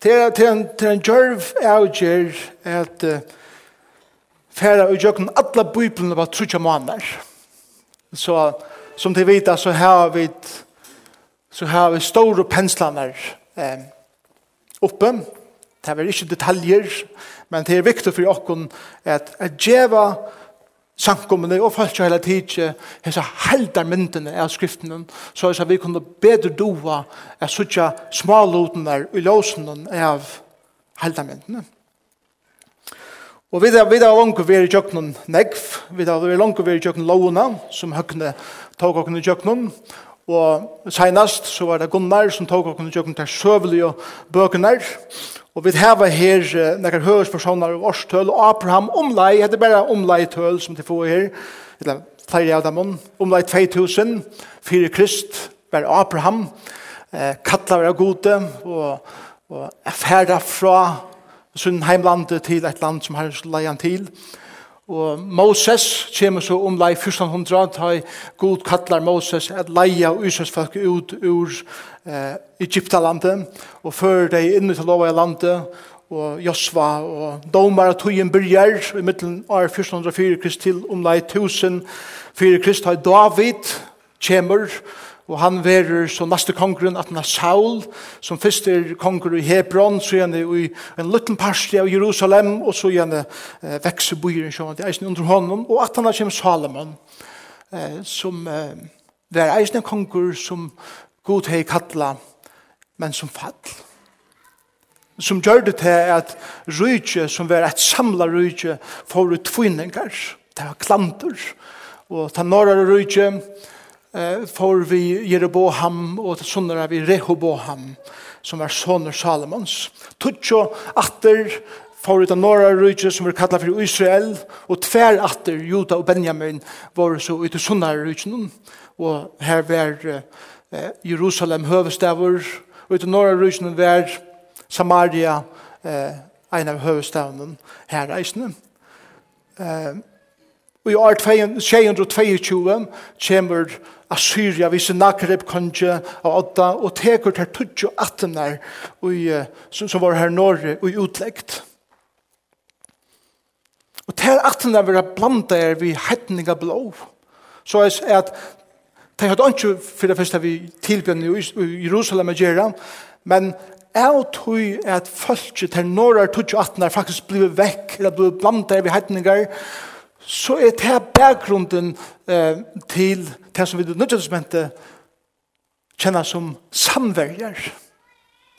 til, til, en, til en djørv avgjør at uh, færa og gjøkken alle bøyblene var trutja måneder. Så som de vet, så har vi så har vi store penslene eh, oppe. Det er ikke detaljer, men det er viktig for oss at, at djeva samkommende og folk hele tiden hese heldar myndene av skriften så er vi kunne bedre doa er suttja smalotene i låsene av heldar myndene og vi er langt vært i kjøkkenen negv vi er langt vært i kjøkkenen lovene som høkkene tog okken i kjøkkenen og senast så var det Gunnar som tog okken i kjøkkenen til søvelige bøkene Og vi har her uh, nekkar hørespersoner og årstøl, og Abraham omlai, det er bare omlai tøl som de får her, eller flere av dem, omlai 2000, fire krist, bare Abraham, eh, kattler av gode, og, og er ferdig fra sin heimlandet til et land som har leie han til. Og Moses kommer så omlai 1400, da god kattler Moses at leie og Israels folk ut ur eh, Egyptalandet, og fører deg inn til lova i landet, og Josva, og domar og tøyen byrjar, i middelen av 1404 krist til omlai 1000, 4 krist har David, kjemur, og han verer som neste kongren at han er Saul, som først er konger i Hebron, så gjerne i en liten parste av Jerusalem, og så gjerne eh, vekser byen, så det er eisen under hånden, og at han er kjem Salomon, eh, som eh, det er eisen konger som god hei kattla, men som fall. Som gjør det til at rydje, som var et samla rydje, får ut tvinningar, det er klanter, og ta norra rydje, eh, får vi Jeroboham, og ta sunnara vi Rehoboham, som var soner Salomons. Tutsjo atter, får ut av norra rydje som vi kallar for Israel, og tver atter, Juda og Benjamin, var så ut av sunnara rydje, og her var eh, eh, Jerusalem høvestavur, og ut i norra rysene var Samaria eh, en av høvestavene her reisende. Eh, og i år 222 kommer Assyria vi ser Nakreb, Konje av Odda og teker til 28 der som, som var her norre og utleggt. Og til 18 der vil jeg blanda er vi hettning av blå. Så er at De hadde ikke for det første vi tilbjørn i Jerusalem og Gjera, men jeg tror at folket til norra 2018 er faktisk blivet vekk, eller blivet blant der vi heitninger, så er det bakgrunden eh, til det som vi i nødvendighetsmentet kjenner som samverger.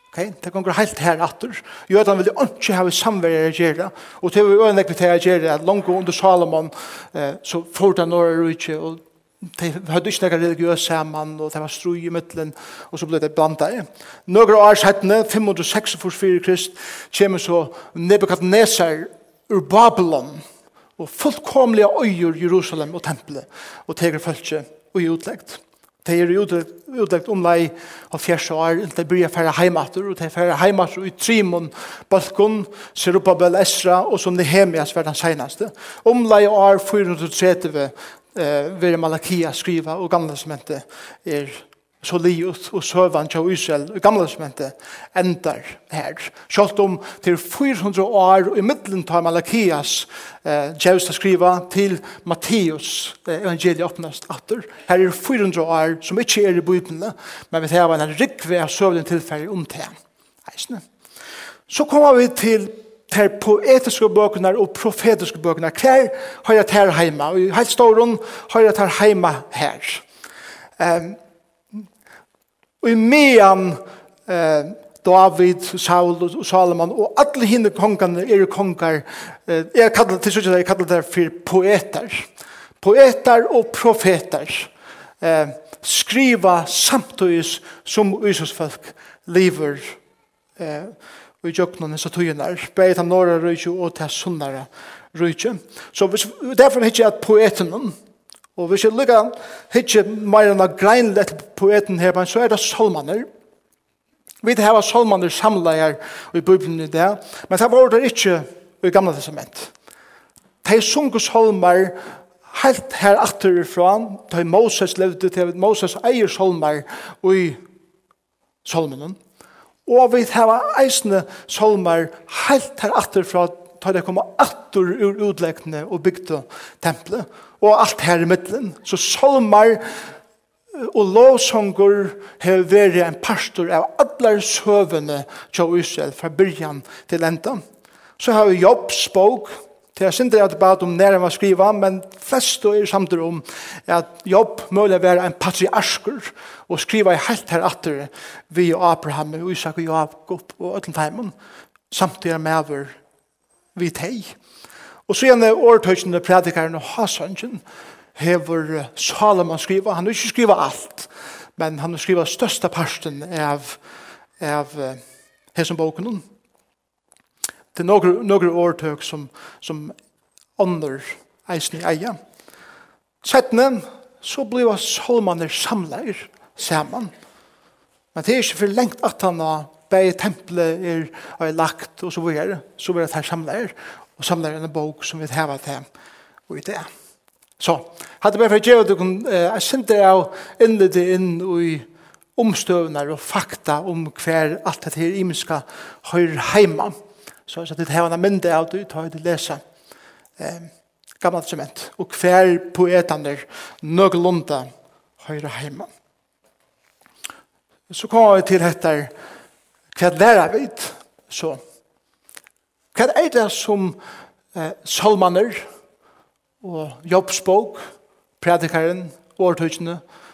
Okay? Det kan gå helt her atter. Jødene vil ikke ha samverger å gjøre, og til å øyne til å gjøre at langt under Salomon eh, så får det norra rutsi, og de hadde ikke noen religiøs sammen, og det var strøy i midtelen, og så ble det blandet. Noen år settene, 506 for 4 krist, kommer så Nebuchadnezzar ur Babylon, og fullkomlige øyer Jerusalem og tempelet, og teger følge og i utleggt. De er utleggt omlai av fjerste år, de blir færre heimater, og de er færre heimater i Trimon, Balkon, Serubabel, Esra, og som Nehemias var den seneste. Om Omlai år 430 eh, ved Malakia skriva og gamle testamentet er så liot og søvann til Israel og gamle testamentet endar her. Selv om til 400 år i middelen tar Malakias eh, ska skriva til Matteus eh, evangeliet åpnast atter. Her er 400 år som ikke er i bøyblene, men vi tar en rikve av søvlen tilfelle om det. Så kommer vi til ter poetiske bøkene og profetiske bøkene. Hver har jeg ter hjemme? Og i helt ståren har jeg ter hjemme her. Um, og i mean uh, David, Saul og Salomon og alle hinne kongene er konger. Uh, jeg kallar til slutt jeg kallar det for poeter. Poeter og profeter eh, skriva samtidig som Jesus folk lever uh, i jøknen så tøyene, bare til norra røyke og til sunnare røyke. Så hvis, derfor hittir jeg at poeten, og hvis jeg lykker hittir mer enn greinlig etter poeten her, så er det solmaner. Vi har solmaner samlet her i Bibelen i det, men det var det ikke i gamle testament. De sunker solmer helt her atterifra, da Moses levde til Moses eier solmer i solmenen, Og vi har eisne solmar helt her atter fra tar det komme atter ur utleggene og bygde tempelet. Og alt her i midten. Så solmar og lovsonger har vært en pastor av alle søvende til Israel fra byrjan til enda. Så har vi jobbspåk, Det er synd at bad om nærmere å skriva, men flest er samtidig om at jobb mulig å være en patriarsker og skriva i helt her atter vi og Abraham og Isak og Jakob og Øtlen Feimen samtidig med over vi teg. Og så igjen er predikaren og Hasanjen hever Salomon skriva. Han har ikke skriva alt, men han har skriva største parten av, av hesen boken til några några årtøk som som ånder eisen i eia. Settene, så blir salmaner samleir saman. Men det er ikke for lengt at han har bei tempelet er, er lagt og så videre, så blir det her samleir, og samleir en bok som vi heva til og i det. Så, hadde bare for å gjøre det, jeg sendte av innlede inn i omstøvner og fakta om hver alt det her imenska høyre heima. Så så sier, det har en mynde av du tar det läsa eh, gamle testament, kvar hver där nøglunda höra hemma Så kom jeg til etter hva lærer vi så. Hva är det som eh, salmaner och jobbspåk predikaren, årtøkene, og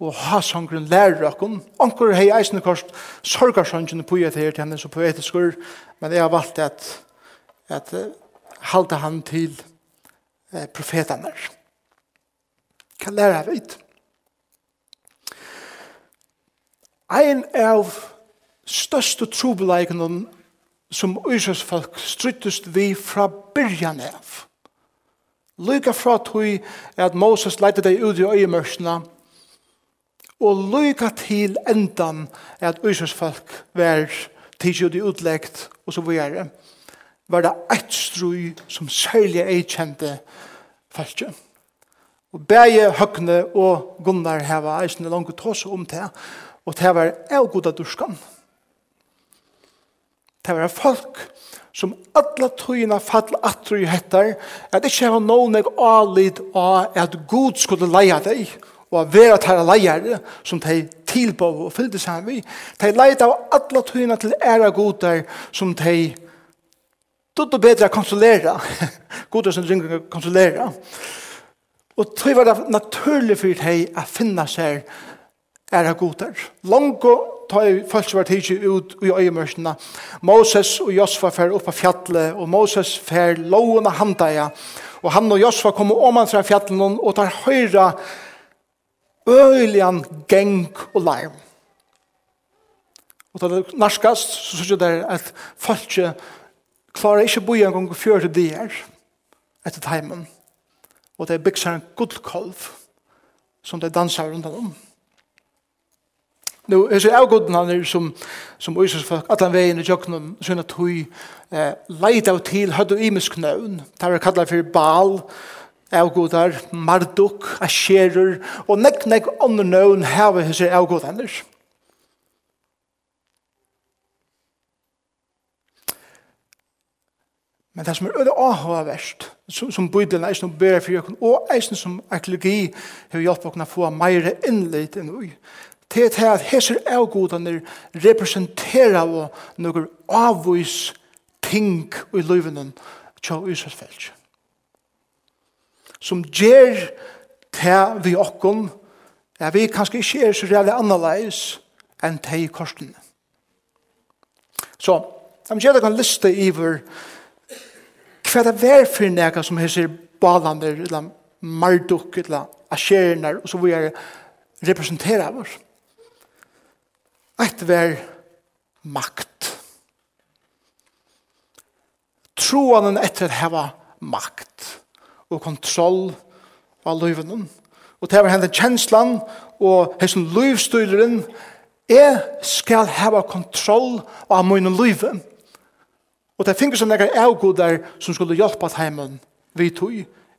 og ha sangren lærer akkon. Anker hei eisne kost sorgarsangren på et her til henne så poetiskur, men jeg har valgt at, at halda han til eh, profetene. Hva lærer jeg vidt? Ein av største trobeleikene som Øysers folk struttest vi fra byrjan av. Lyga fra tog at Moses leite deg ut i øyemørsene, og lykka til endan at Ísraelsfolk var tidsjød i utleggt og så videre var det eit strøy som særlig ei kjente falskje. Og bæje Høgne og Gunnar heva eisne langt tås om det, og det var av goda durskan. Det var folk som alla tøyina fall atru i hettar, at ikkje hava noen eg alid av at god skulle leia deg, og av vera tæra leier som de tilbå og fyllde seg vi. De leid av alle tøyna til æra godar som de dutt og bedre konsulera. Godar som ringer konsulera. Og tøy var det naturlig for de å finna seg æra godar. Lango tøy folk som var tidsi ut i øyemørsina. Moses og Josfa fer opp av fjallet, og Moses fer lovene handaja. Og han og Josfa kom om han fra fjallet, og tar høyra øylian geng og larm. Og da det narskast, så synes jeg der at folk klarer ikke å bo en gang og fjøre det her etter timen. Og det er bygd seg en gullkolv som det danser rundt om. Nå, jeg ser av godene han som, som Øysus folk, at han veien i jøknum, sånn at hun eh, leide av til høyde og imisk nøvn. Det er kallet for Baal, avgodar, marduk, asherer, og nek, nek, andre nøvn heve hese avgodaner. Men det som er øde avhåverst, som, som Bibelen eisen og ber for jøkken, og eisen som arkeologi har hjulpet oss å få meire innleit enn ui, til til at hese avgodene representerer noen avvis ting i løyvenen til Israels som gjør til vi okken, ja, vi kanskje ikke er så reelle annerledes enn til i korsene. Så, jeg gjør dere en liste i over hva det er for noe som heter balander, eller marduk, eller asjerner, og så vil jeg representere av oss. Et vær makt. Troen etter heva makt. Makt og kontroll av livet. Og det var henne kjenslan og hessen livstyreren jeg skal hava kontroll av min liv. Og det finnes som jeg er avgoder som skulle hjelpe at heimen vi tog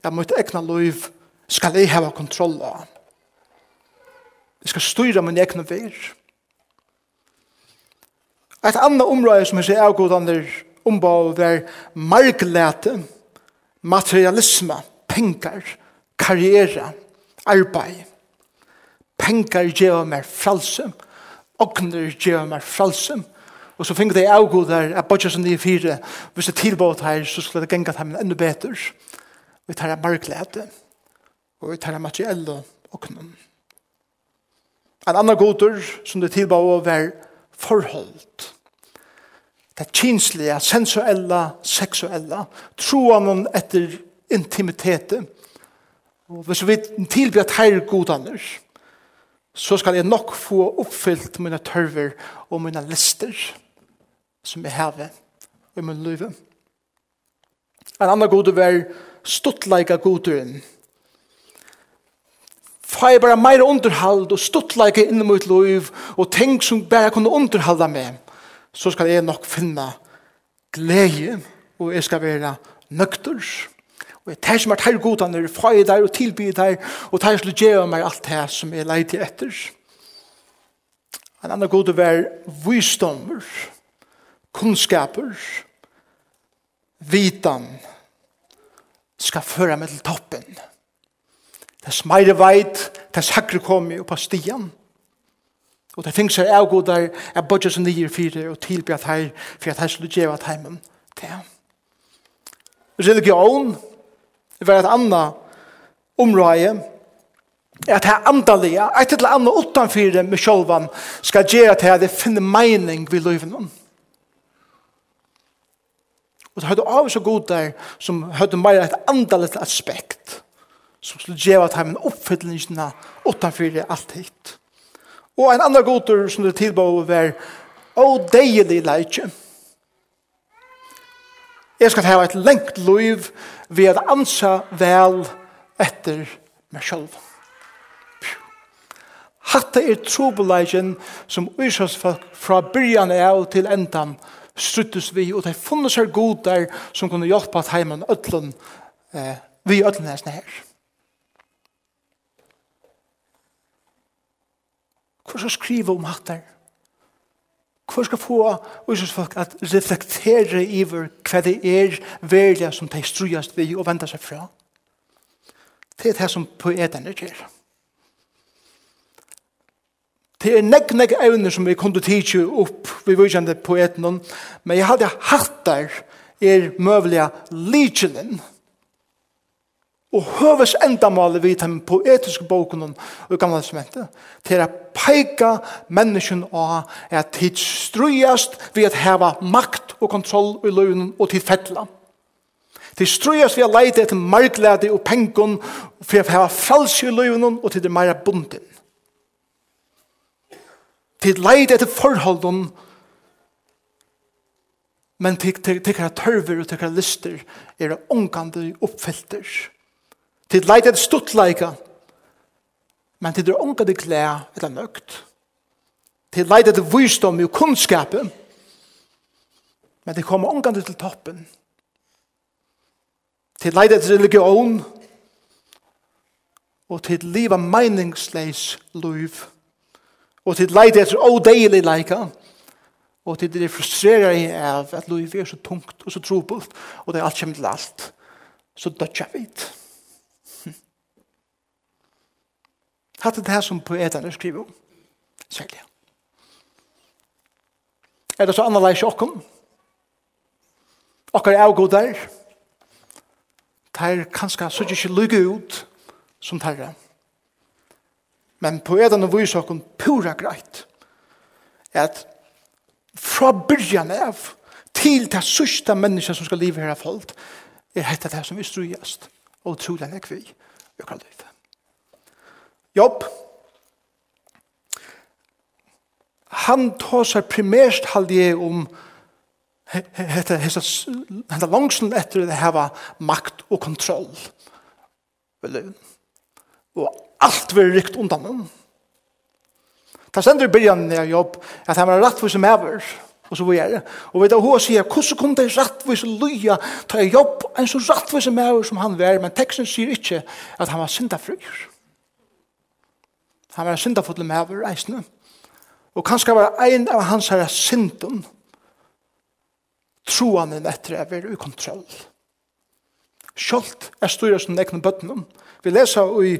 jeg måtte egna liv skal jeg hava kontroll av. Jeg skal styre min egna vær. Et annet område som jeg ser avgodene ombå var marklete. marglete materialisme, penger, karriere, arbeid. Penger gjør meg fralsum, ogner gjør meg fralsum, og så finner det avgod der, at bare som de fire, hvis det tilbåt her, så skulle det genga dem enda bedre. Vi tar av marklete, og vi tar av materielle ognen. En annan godur som det tilbåt var forholdt det kinsliga, sensuella, sexuella, troan etter intimiteten. Og hvis vi tilbyr at her godaner, så skal jeg nok få oppfylt mine tørver og mine lister som jeg har i min liv. En annen god er stuttleika goderen. Får jeg bare mer underhold og stuttleika inni mitt liv og ting som bare kunne underholde meg, så skal jeg nok finne glede, og jeg skal være nøkter. Og jeg tar som er tar godene, og fra jeg der, og tilby der, og tar som gjør meg alt det som jeg leid etter. En annen god var visdommer, kunnskaper, vitan, skal føre meg til toppen. Det er smere veit, det er sakre komme opp av stian, og Og det finnes her av god der, jeg bodger som nye fire, og tilbyr at her, for at her skulle gjøre at heimen til. Religion var et annet område, at det er andalige, et eller annet utenfor med sjølven, skal gjøre at det finner mening ved løyven. Og det hadde av så god der, som hadde mer et andalig aspekt, som skulle gjøre at heimen oppfyllingene utenfor alt hitt. Og en annan godur som det tilbå var «O deilig leitje». Jeg skal ha et lengt liv ved å ansa vel etter meg selv. Hatta er trobeleisen som Íslands fra byrjan av til endan struttes vi, og det funnes her der som kunne hjelpa at heimann öllun eh, vi öllun er her. Hvor skal skrive om hatt der? Hvor skal få Jesus folk at reflektere iver hva det er verja som de strujast vi og venda seg fra? Det er det som poetene gjør. Det er nekk, nekk evner som vi kunne tidsje opp vi vujande poeten, men jeg hadde hatt der er møvelige lykjelen. Og høves endamålet vi tar på etiske boken og gamle testamentet til å peika menneskjen av at tid strøyast ved at heva makt og kontroll i løgnen og tid fettla. Tid strøyast ved å leite etter marglede og pengen for å heva frals i løgnen og tid er meira bunden. Tid leite etter forholden men til hva tørver og tikkara lister er ångande oppfyllter. Tid leit et stuttleika, men tid er unga det klær eller nøgt. Tid leit et vysdom og kunnskap, men det kommer unga til toppen. Tid leit et religion, og tid liva meningsleis liv, og tid leit et odeilig leika, og tid er frustrerar i av at liv er så tungt og så trobult, og det er alt kjem til alt, så dødja vidt. Hatt det her som poetene skriver om. Særlig. Er det så annerledes åkken? Åkker er god der. Det er kanskje så ikke lykke ut som det er. Men poetene viser åkken pura greit. At fra byrjan av til det sørste mennesket som skal leve her av folk, er dette det som vi strøyest og trolig nekvi i økra livet. Jobb. Han tar seg primært halde om hette hetta hetta etter det her makt og kontroll. Og alt verður rikt undan hon. Ta sendur byrjan av jobb at han var rettvis som over og så vidare. Og vet du hva sier, hvordan kom det rettvis løya ta jobb en så rettvis som over som han var, men teksten sier ikke at han var syndafryr. Han var en syndafull med over reisende. Og kanskje var en av hans her synden troanen etter å være ukontroll. Skjolt er styrer som egen bøttene. Vi leser i,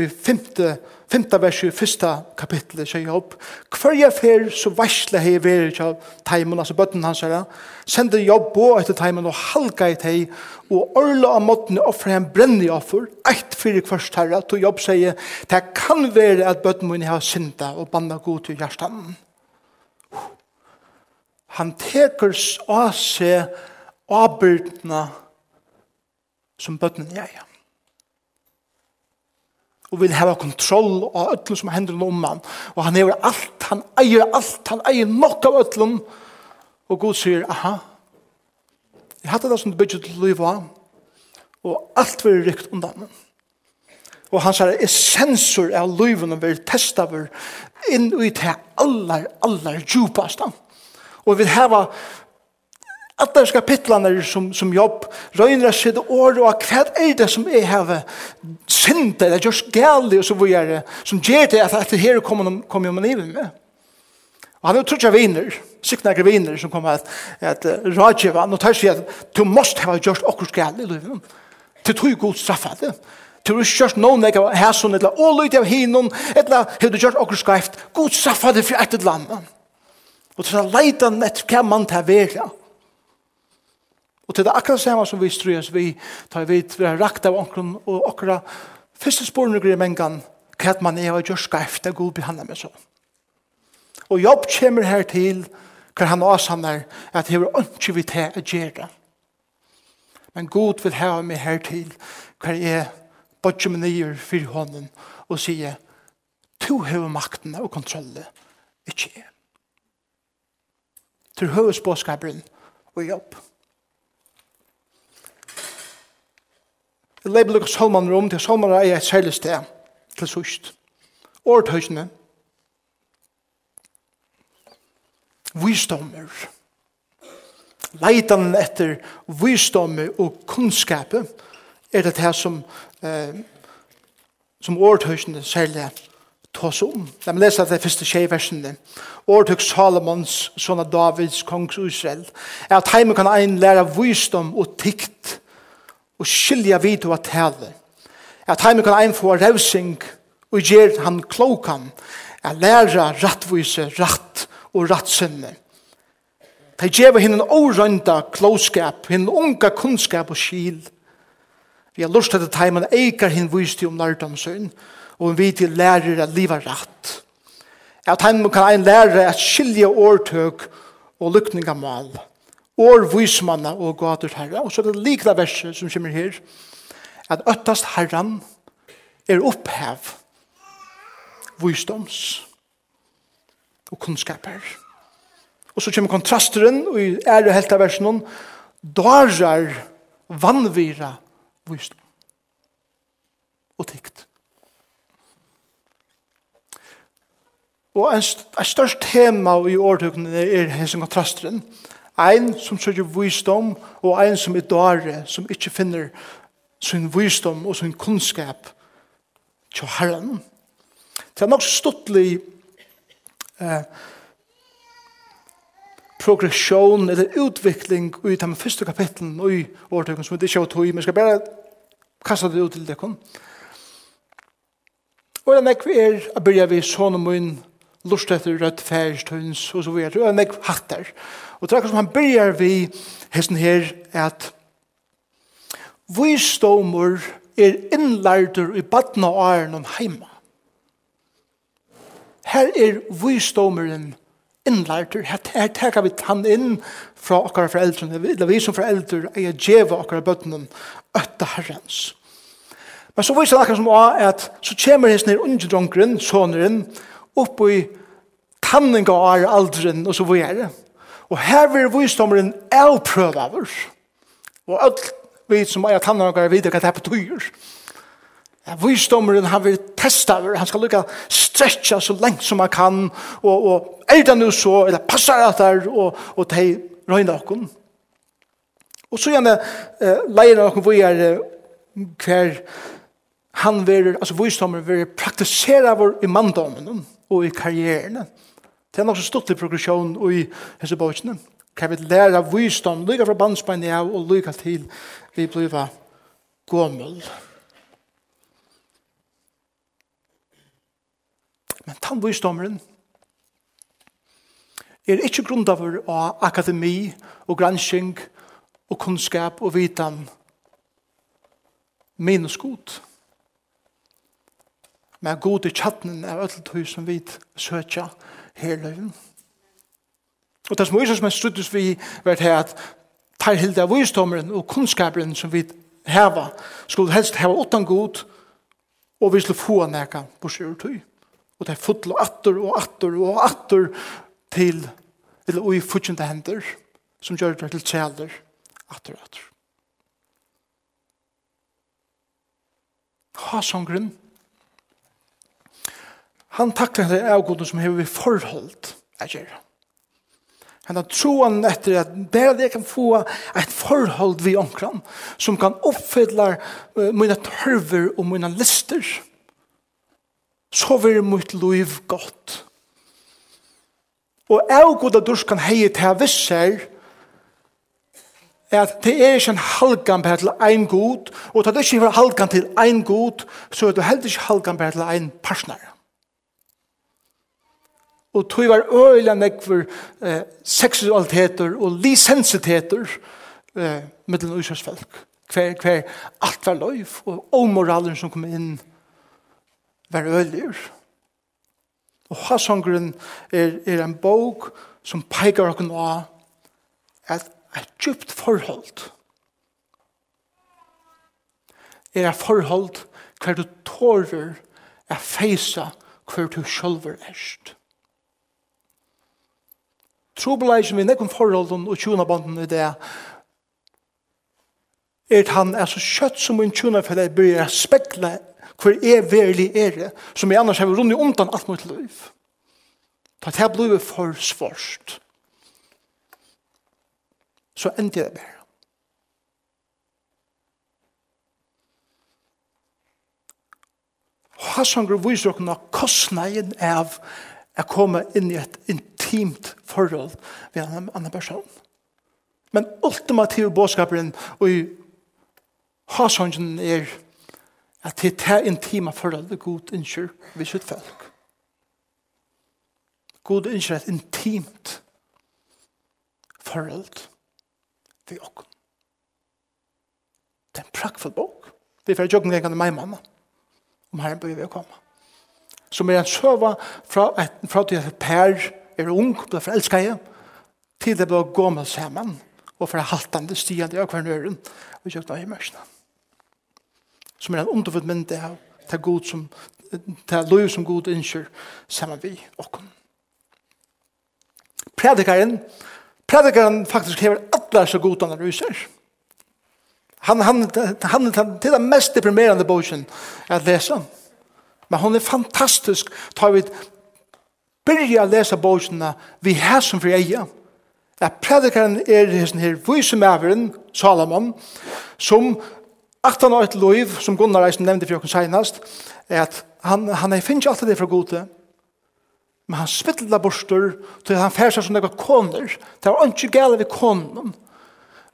i femte, femte vers i første kapittelet, sier Jobb. Hver jeg fer så varsle hei veri til teimen, altså bøtten hans her, sender Jobb på etter teimen og halga i tei, og orla av måten offre en brenne i offer, eit fyrir kvart herre, to Jobb sier, det kan være at bøtten min har synda og banna god til hjertan. Han teker av seg avbyrdene av som bøttene jeg er. Og vil hava kontroll av ötlun som hendur om han. Og han hever alt, han eier alt, han eier nok av ötlun. Og Gud sier, aha, jeg hatt det som du bygget til liv av, og alt vil rykt undan. Og han sier, essensur av liven vil testa inn i det allar, allar djupastan. Og vil hava at det er kapitlene som, som jobb røyner jeg sitte år og hva er det som er her synd, eller gjørs gale og så videre som gjør det at etter her kommer de kom jo med livet med. Og han er jo trots av viner, sikna viner som kommer at, at uh, rådgjeva og tar seg at du måst ha gjort okkur gale i livet. Til tog god straffa det. Du har ikke gjort noen jeg av hæsson, eller å åløyde av hinnon, eller har du gjort okkur skreift, god straffa det for et eller annet. Og til å leite etter hva man tar vera. Og til det akkurat samme som vi strøs, vi tar vidt, vi har rakt av onkron og akkurat første sporene greier mengan, hva man er og gjør skarft, det er god behandler med så. Og jobb kommer her til, hva han også han er, at det er ikke vi til å gjøre. Men god vil ha meg her til, hva er bodje med nye for hånden, og sier, to hever makten og kontrollen, ikke jeg. Til høvesbåskaperen og jobb. Jeg leber lukket salmaner rom til salmaner er et særlig sted til sust. Årtøysene. Visdommer. Leitan etter visdomme og kunnskap er det her som eh, som årtøysene særlig tås om. La meg lese det første tjej versene. Årtøk Salomons, sånn av Davids, kongs Israel, er at heimen kan ein lære visdom og tikt og skilja vid og tale. At heimen kan ein få rausing og gjer han klokan at læra rattvise, ratt og rattsinne. De gjeva hinn en årønda kloskap, hinn unga kunnskap og skil. Vi har lust til at heimen eikar hinn visti om lærdomsøyn og vi til lærer at liva ratt. At heimen kan ein læra at skilja årtøk og lykningamal. mal år vismanna og gater herra. Og så er det likna verset som kommer her, at øttast herran er opphev visdoms og kunnskaper. Og så kommer kontrasteren, og i ære helt av versen, darar vannvira visdom og tikt. Og en, st en størst tema i årtøkene er hessen kontrasteren, Ein som søker visdom, og ein som er dårlig, som ikke finner sin visdom og sin kunnskap til Herren. Det er nok stuttlig eh, progresjon eller utvikling i de første kapitlen i årtøkken som vi ikke har tog i, men skal bare kaste det ut til det. Og den ekve er å begynne vi sånn og munn lust etter rødt færstøyns og så videre, og en ekk hatter. Og det er som han begynner vi hesten her, at visdommer er innlærder i badna og æren om heima. Her er visdommeren innlærder, her, her teker vi tann inn fra okkar foreldrene, eller vi som foreldre er djeva okkara bøttene, øtta herrens. Men så viser det akkurat som også at så kommer hesten her ungedronkeren, soneren, opp i tanninga av alderen og så vi er. Og her vil visdommeren avprøve av oss. Og alt vi som er tanninga er videre hva det betyr. Visdommeren han vil testa over, han skal lukka stretcha så lengt som han kan, og, og er det nu så, eller passar det der, og, og de røyna okken. Og så gjerne eh, leir okken vi er hver han vil, altså visdommeren vil praktisera vår i mandommen, og i karrieren. Det er nok så stort i progresjon og i hese bøkene. Kan vi lære visdom, lykke fra bandsbeinet av og lykke til vi blir gommel. Men tannvisdommeren er ikke grundaver av akademi og gransking og kunnskap og vitan minus godt men god i tjattnen av ødeltøy som vi søtja her løven. Og det som Moises men struttes vi vært her at tar hilde av visdommeren og kunnskaperen som vi heva skulle helst heva åttan god og vi skulle få nekka på sjørtøy. Og det er fotlo atter og atter og atter til eller ui futjende hender som gjør det til tjeler atter og atter. Ha sangren Han takler henne avgåten som hever vi forhold at gjør. Han har troen etter at bare det kan få et forhold vi omkran som kan oppfylla mine tørver og mine lister så vil mitt liv godt. Og jeg god at du kan heie til visser at det er ikke en halgan bare til en god, og at det er ikke en halgan til en god, så er det heller ikke halgan bare til en partner. Og tog var øyla nekver eh, seksualiteter og lisensiteter eh, med den folk. Hver, hver, alt var løyf, og omoralen som kom inn var øyler. Og Hasongren er, er en bok som peikar okken av at et djupt forhold er et forhold hver du tårer er feisa hver du sjølver erst. Trobeleisen vi nekken forholden og tjonabanden i det er at han er så kjøtt som en tjonafelle blir spekla hver er verlig er som jeg annars har rundt undan alt mot liv. For det her blir for svårst. Så endte det bare. Hassanger viser dere kostnaden av å komme inn i et intimt forhold ved en annen person. Men ultimativ bådskaperen og i hasongen er at det er intima forhold ved god innskyr ved sitt folk. God innskyr et intimt forhold ved oss. Det er en prakkfull bok. Vi får jokken gengene meg mamma om herren bør vi komme. Som er en søva fra, fra til per er ung, ble forelsket til det ble gammel sammen, og fra haltande stigende av hver nøren, og kjøkna i mørsene. Som er en underfull mynd av det god som, det er lov som god innskjør sammen vi okken. Predikaren, predikaren faktisk hever atler så god han ruser. Han, han, han, han til den mest deprimerende boken at lese. Men hun er fantastisk, tar vi byrja å lese bøkene vi har som for eie. At predikeren er hessen her vysemæveren, Salomon, som Aftan av et loiv, som Gunnar Eisen nevnte for jokken senast, er at han, han er finnes alltid det fra gode, men han spittla borster til han færsa som nekva koner. Det var ikke gale ved konen.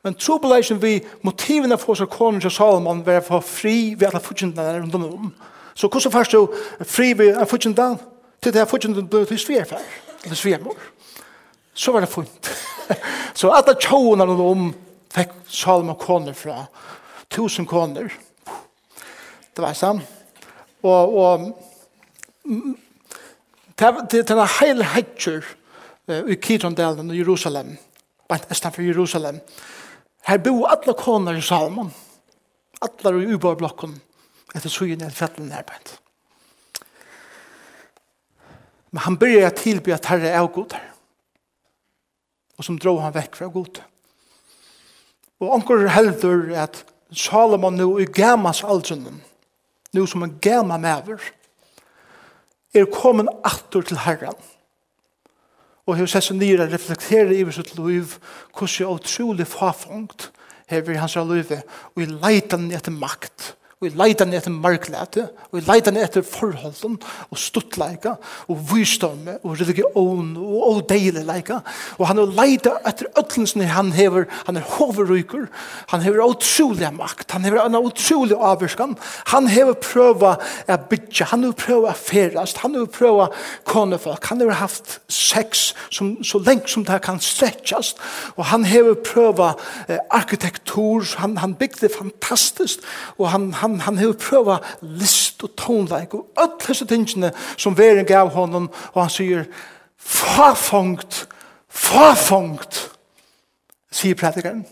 Men trobeleisen vi motivene for seg konen til Salomon var for fri ved alle futjentene rundt om. Så hvordan færst du fri ved alle futjentene? til det jeg fortsatt ble til sverfær, eller svermor, så var det funnet. så alle tjåene han om fikk Salma koner fra, tusen koner. Det var sånn. Og, og det, er en var hele hedger uh, i Kidrondalen og Jerusalem, bare nesten for Jerusalem. Her bor alle koner i Salmon, alle i ubarblokken, etter søgene i fjellene nærmest. Men han började att tillbe att Herre är god här. Och som drog han väck från god. Og anker heldur at Salomon nu i gammans aldrunnen, nu som en gamma maver, er kommet atter til Herren. Og hos seg nyra reflekterer i sitt liv hvordan jeg utrolig fafungt hever i hans liv og i leitan etter makt og i ned etter marklete, og i ned etter forholden, og stuttleika, og vysdomme, og religion, og odeileika, og han har leita etter ötlensen han hever, han er hoveryker, han hever utrolig makt, han hever en utrolig avvurskan, han hever prøva a bytja, han hever prøva a ferast, han hever prøva konefolk, han hever haft sex som, så lengt som det kan stretchast, og han hever prøva eh, arkitektur, han, han bygde fantastisk, og han, han han, han har prøva list og tonleik og alle disse tingene som veren gav honom, og han sier, fafongt, fafongt, sier predikeren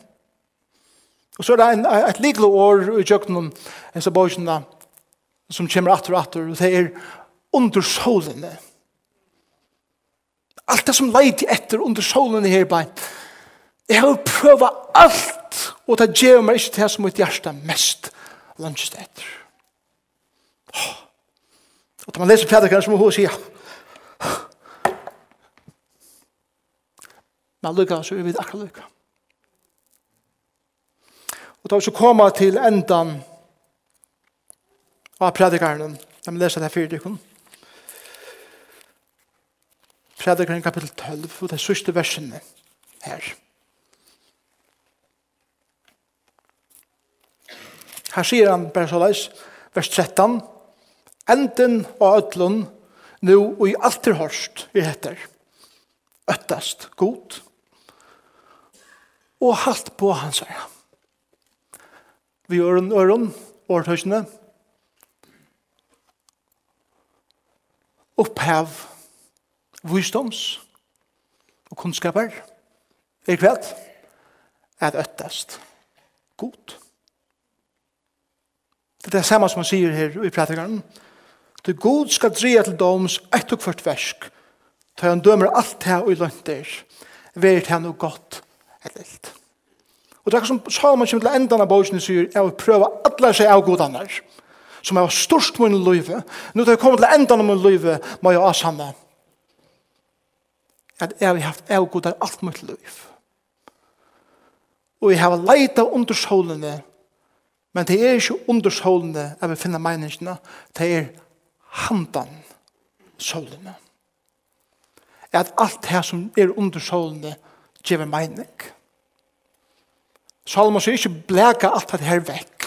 Og så er det en, et likelig år i kjøkkenen, en av bøysene, som kommer atter og atter, og det er under solene. Alt det som leid etter under solene her bare, jeg har prøva alt, og det gjør meg ikke det som mitt hjerte mest lunch etter. Og da man leser prædikeren, så må hun si, ja. Men lykka, så er vi akkurat lykka. Og da vi så kommer til endan av prædikeren, da man leser det her fyrdikken, prædikeren kapittel 12, og det er sørste versene her. Her sier han bare så leis, vers 13, Enden og ødlun, nu og i alter hørst vi heter, øttast god, og halt på hans herre. Vi gjør en øron, årtøysene, opphev visdoms og kunnskaper, er kveld, er øttast god. Det er det samme som han sier her i prætikeren. Du god skal dreie til doms et og kvart versk, ta han dømer alt her og i lønter, veret her noe godt eller ilt. Og det er som Salman kommer til enden av bøysene sier, jeg vil prøve alle seg av god annar, som er størst min løyve. Nå til jeg kommer til enden av min løyve, må jeg avsamme at jeg har haft av godar alt mitt løyve. Og jeg har leita under solene, Men det er ikke undersålende at vi finner meningene, det er handan sålende. At alt det som er undersålende gjør mening. Salomon sier ikke blæka alt det her vekk,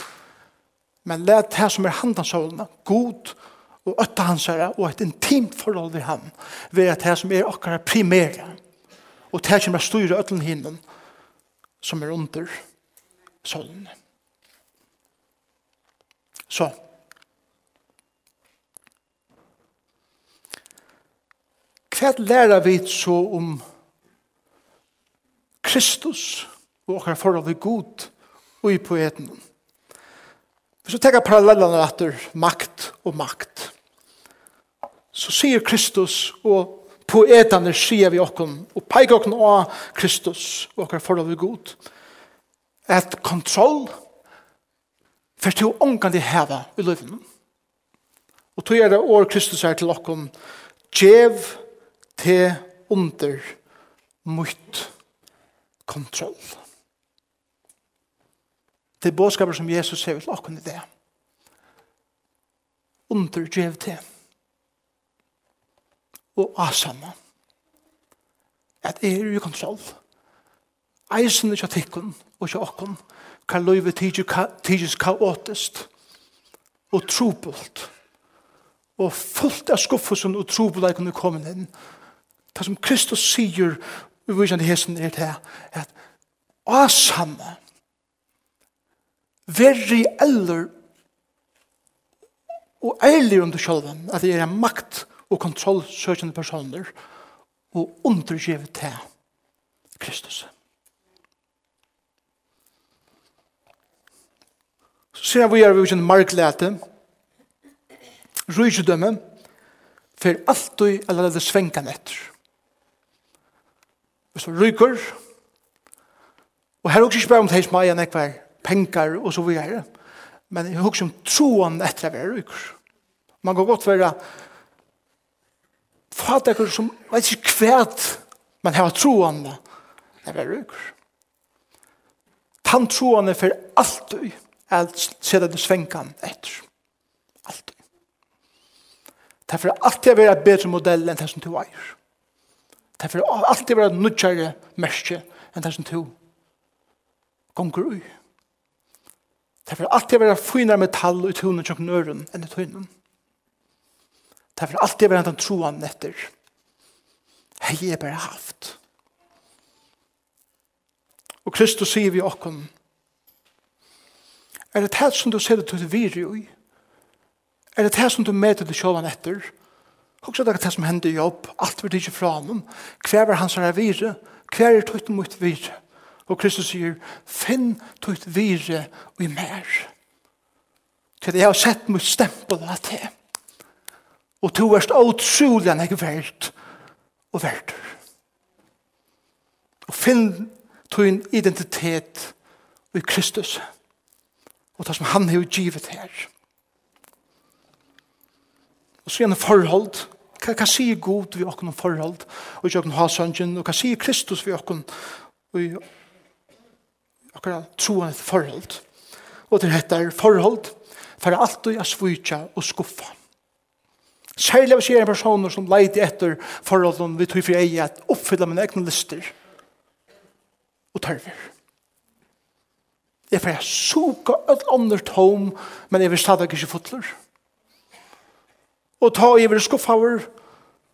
men let det som er handan sålende, god og øtta hans her, og et intimt forhold til ham, ved at det som er akkurat primære, og det som er styrer øtlen hinnen, som er under sålende. Så hva lærer vi så om Kristus og hva forhold vi god og i poeten? Hvis vi tenker parallellene etter makt og makt, så sier Kristus og poetene sier vi okken, og peker okken av Kristus og hva forhold vi god, at kontroll og for to ångan de heva i løyven. Og tog er det år Kristus er til okkom, djev te under mot kontroll. Det er bådskaper som Jesus ser til okkom i det. Under djev te. Og asama. At er i kontroll. Eisen er ikke tikkun og ikke okkom kan løyve tidsis kaotist og trupult og fullt av skuffelsen og trobulleikene kommer inn. Det som Kristus sier i visende hesen er det at asamme verri eller og eilig under sjølven at det er makt og kontroll søkjende personer og undergivet til Kristus. Så ser jeg vi er vi en marklete, rydgjødømme, for alt du eller det svenkan etter. Hvis du ryker, og her er også ikke bare om det som er en ekvar, penger og så videre, men jeg har også om troen etter å være ryker. Man kan godt være fatakere som vet ikke kvært, men har troen etter å være ryker. Tantroen er for alt du gjør at sette den svenkan etter. Alt. Derfor er alltid vera bedre modell enn det som du eier. Derfor er alltid vera nudgjare merke enn det som du gonger ui. Derfor er alltid vera finare metall i tunen tjokk nøren enn i tunen. Derfor er alltid vera den troan etter. Hei er bare haft. Og Kristus sier vi okkom, Er det det som du ser det til viri i? Er det det som du møter det sjåvan etter? Også det er det som hender i jobb, alt vil ikke fra honom. Hver er hans er viri? Hver er tøyt mot viri? Og Kristus sier, finn tøyt viri og i mer. Til jeg har sett mot stempel av det. Og to er utrolig enn jeg verdt og verdt. Og finn tøyn identitet i Kristus. Kristus og det som han har givet her. Og så gjerne forhold. Hva, hva sier god vi åkken om forhold? Og ikke åkken ha sønnen, og hva sier Kristus vi åkken i akkurat troen et forhold? Og det heter forhold for alt du er svitja og skuffa. Særlig av sier en person som leiter etter forholden vi tog for eget, oppfylla mine egne lister og tørver. Jeg får suka et andre tom, men jeg vil stadig ikke fotler. Og ta i vil skuffa over,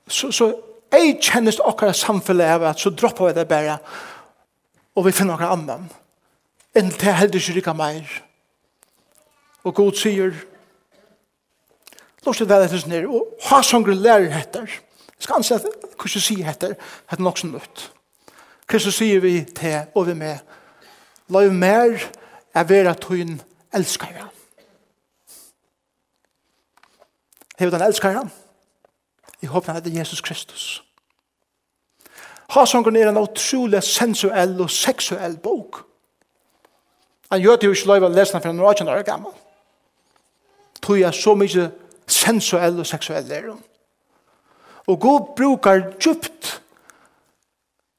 så, så jeg kjennes akkurat samfunnet av at så dropper vi det bare, og vi finner akkurat annan. Enn til jeg heldig ikke rikka meir. Og god sier, Lortet vel etter sin her, og ha sångre lærer heter. Jeg skal anse at kurset sier heter, heter nok som nytt. Kristus sier vi til og vi med, la jo mer er vera tøyen elskare. Hevet han elskare? Jeg håper han heter Jesus Kristus. Hasongren er en utrolig sensuell og seksuell bok. Han gjør det jo ikke lov å lese den for han er 18 år gammel. Tog jeg så mye sensuell og seksuell er hun. Og Gud brukar djupt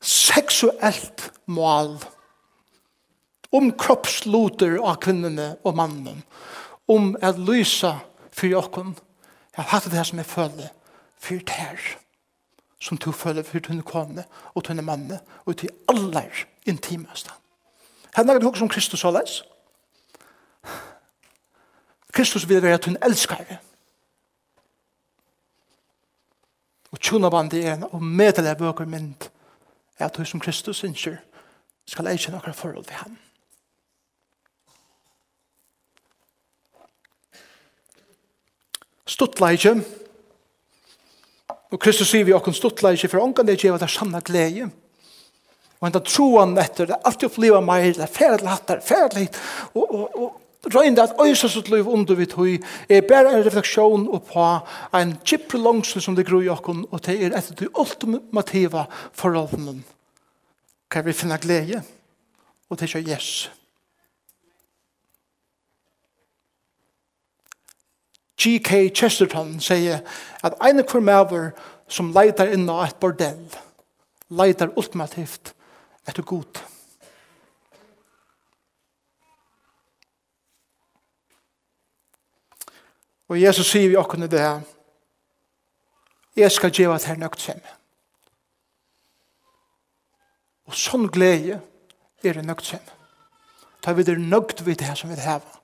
seksuellt mål om kroppsloter av kvinnene og mannen, om at lysa for jokken. jeg har hatt det som jeg føler, for det her, som du føler for tunne kone og tunne manne, og til aller intimeste. Her er det også om Kristus og leis. Kristus vil være tunne elskare. Og tjona bandet er en, og medelig bøker mynd, er at du som Kristus synsjer, skal eikje nokre forhold til ham. Stuttleikje. Og Kristus sier vi okken stuttleikje, for ångan det gjeva det sanna glede. Og enda troan etter, det er alltid oppleva meir, det er færa til hattar, færa til hitt. Og, og, og, Røynda at øysa sitt liv under vi tøy er bare en refleksjon på en kipre langsle som det gror i okken og det er etter de ultimativa forholdene. Kan vi finne glede? Og det er ikke yes. G.K. Chesterton sier at ene kvar maver som leitar inna et bordell leitar ultimativt etter god. Og Jesus sier vi okkur det her Jeg skal gjeva det her nøgt sem. Og sånn glede er det nøgt sem. Ta vi det nøgt vi det her som vi det heva.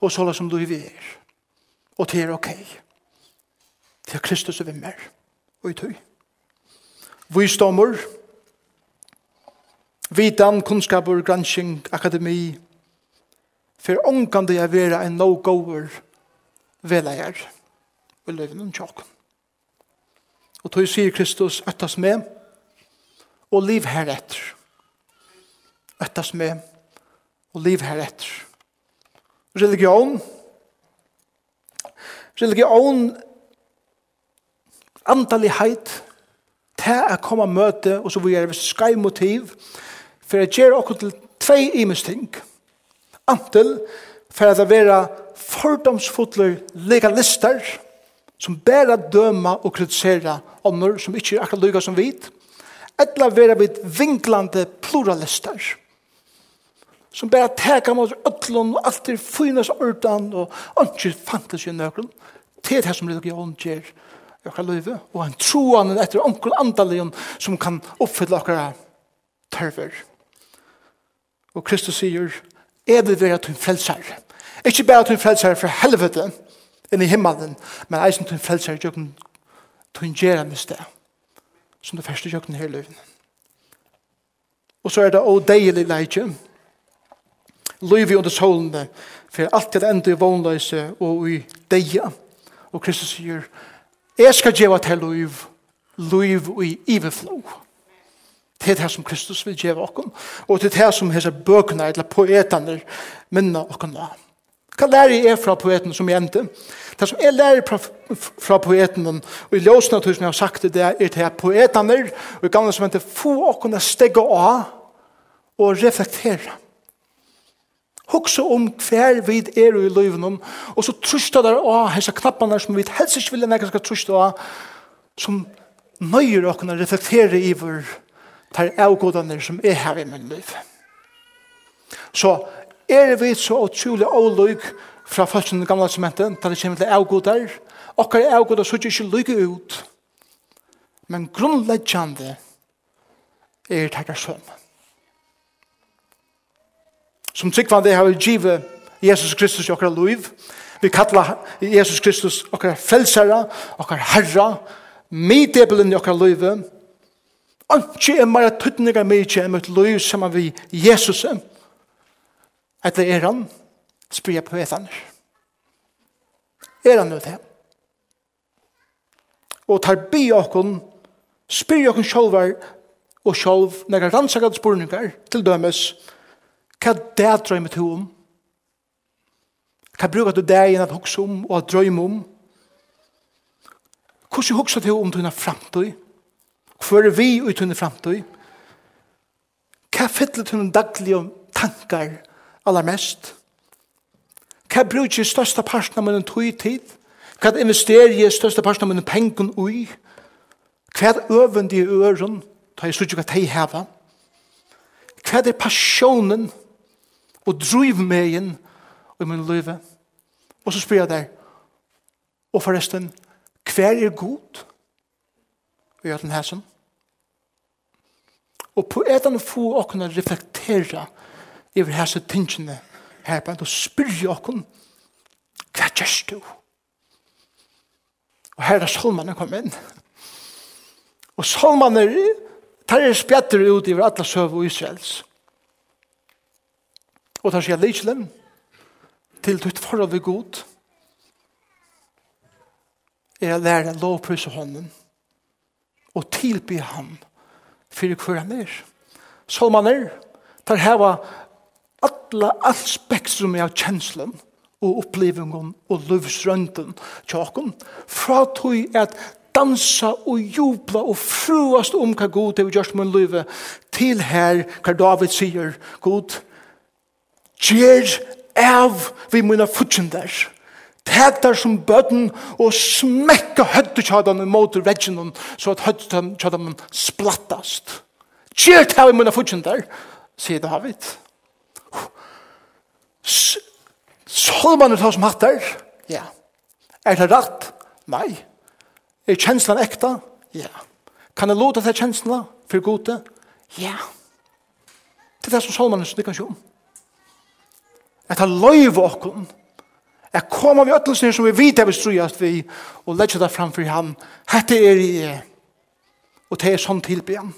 Og sånn som du vi er. Og det er ok. Det er Kristus og vi mer. Og i tøy. Vistommer. Vidan, kunnskaper, gransking, akademi. For ångan jeg er vera en no-goer veleier. Og løyven noen tjokk. Og tøy sier Kristus, øttas med. Og liv heretter. Øttas med. Og liv heretter. Religion. Religion religion, andalighet, til å komme og møte, og så vil jeg være skai motiv, for jeg gjør okkur til tvei imesting. Antil, for at det være fordomsfotler legalister, som bare døma og kritisera ånder som ikke er akkurat lyga som vit, eller være vinklande pluralister, som bare teka mot ötlun og alt er fynas ordan og ikke fantasi i nøkron til det som religion gjør i okkar løyve og en troan etter onkel andalion som kan oppfylla okkar tørver og Kristus sier er det vera til frelsar ikke bare til frelsar fra helvete inn i himmelen men eisen til frelsar jøkken til gjerne sted som det første jøkken her løyven og så er det å deilig leitje løyvi under solene, for alt det enda i vognløse og i deia. Og Kristus sier, jeg skal gjeva til løyv, løyv i iveflå. Det er det som Kristus vil gjeva okkom, og det er det som hese bøkene, eller poetene, minna okkom da. Hva lærer jeg fra poeten som jeg endte? Det som jeg lærer fra, fra poeten, og i løsene til som jeg har sagt det, er det at poetene, og i gamle som endte, få okkom å stegge av og reflektere Hugsa om hver vi er i løyvnum, og så trusta der av hessa knapparna som vi helst ikke vil nekka skal trusta av, som nøyer okkuna reflektere i vår tar avgådaner som er her i min liv. Så er vi så utrolig avløyg fra først gamla gamle sementen, da det kommer til avgådar, okkar avgådar så ikke lykke ut, men grunnleggjande er det her. Som tryggvande har vi givet Jesus Kristus i okra liv. Vi kallar Jesus Kristus okra frelsara, okra herra, middebelen i okra liv. Anki er meira tuttninga mykje enn mitt liv saman vi Jesus. Etter er han, spyr jeg på etan. Er han nå det? Og tar bi okkon, spyr okkon sjolvar og sjolv, negar rannsakad spurningar til dømes, Hva det drømmer du om? Hva bruker du deg inn at hukse om og at drømme om? Hvordan hukse du om dine fremtøy? Hvor er vi ut dine fremtøy? Hva fyller dine daglige tankar aller mest? Hva bruker du største parten av min tøy tid? Hva investerer du største parten av min pengen ui? Hva er øvende i øren? Da jeg sørger hva de hever? Hva er passionen? og driv meg inn i min liv. Og så spør jeg deg, og forresten, hver er god? Vi gjør den her sånn. Og på et eller annet få å kunne reflektere over hese tingene her på en, og spør jeg åkken, hva gjør du? Og her er salmene kommet inn. Og salmene, tar er spjatter ut i alle søv og Israels. Og tar seg leikelen til ditt forhold ved god. Jeg lærer en lovpris av hånden og tilby ham for hver han er. Solman er, tar heva alle all spektrum av kjenslen og opplevingen og løvsrønden tjakken, fra tog at dansa og jubla og fruast om hva god det vi gjørst med livet, til her hva David sier, god, Gjer av vi mine futsjender. Teg der som bøtten og smekka høttekjadene mot reginen så at høttekjadene splattast. Gjer av vi mine futsjender, sier David. Solmanen tar som hatt der, ja. Er det rett? Nei. Er kjenslan ekta? Ja. Kan jeg låta til kjenslan for gode? Ja. Det er det som Solman er snikker ikke om at han løyve okken, at koma vi øtelsene som vi vet er vi strøyast vi, og legger det framfor han, hette er i, og det er sånn tilbyen.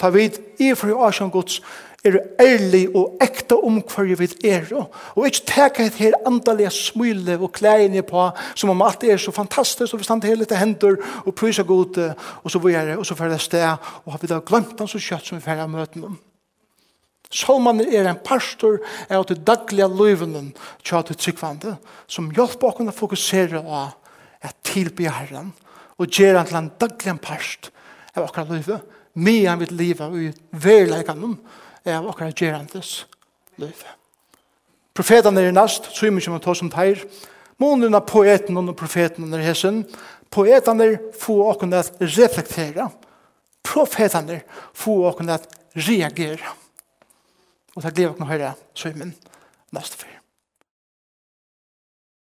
Ta vid, i for i Asjan Guds, er ærlig og ekta om hver vi er, og ikke teka et her andalige smyle og klæene på, som om alt er så fantastisk, og vi stand hele til hender, og prysa god, og så vi er, og så fyrir det sted, og har vi da glemt han så kjøtt som vi fyrir møten om. Salmanen er en pastor av det dagliga løyvenen til det tryggvande som hjelper oss å fokusere på at tilby Herren og gjøre han til en daglig past av akkurat løyve med han vil og i verleggene av akkurat gjøre han til løyve. Profetene er nast, så mye man tar som teir. Månene poeten og profeten er hesen. Poetene får oss å reflektere. Profetene får oss å reagere. Og takk livet å høre så er min neste fyr.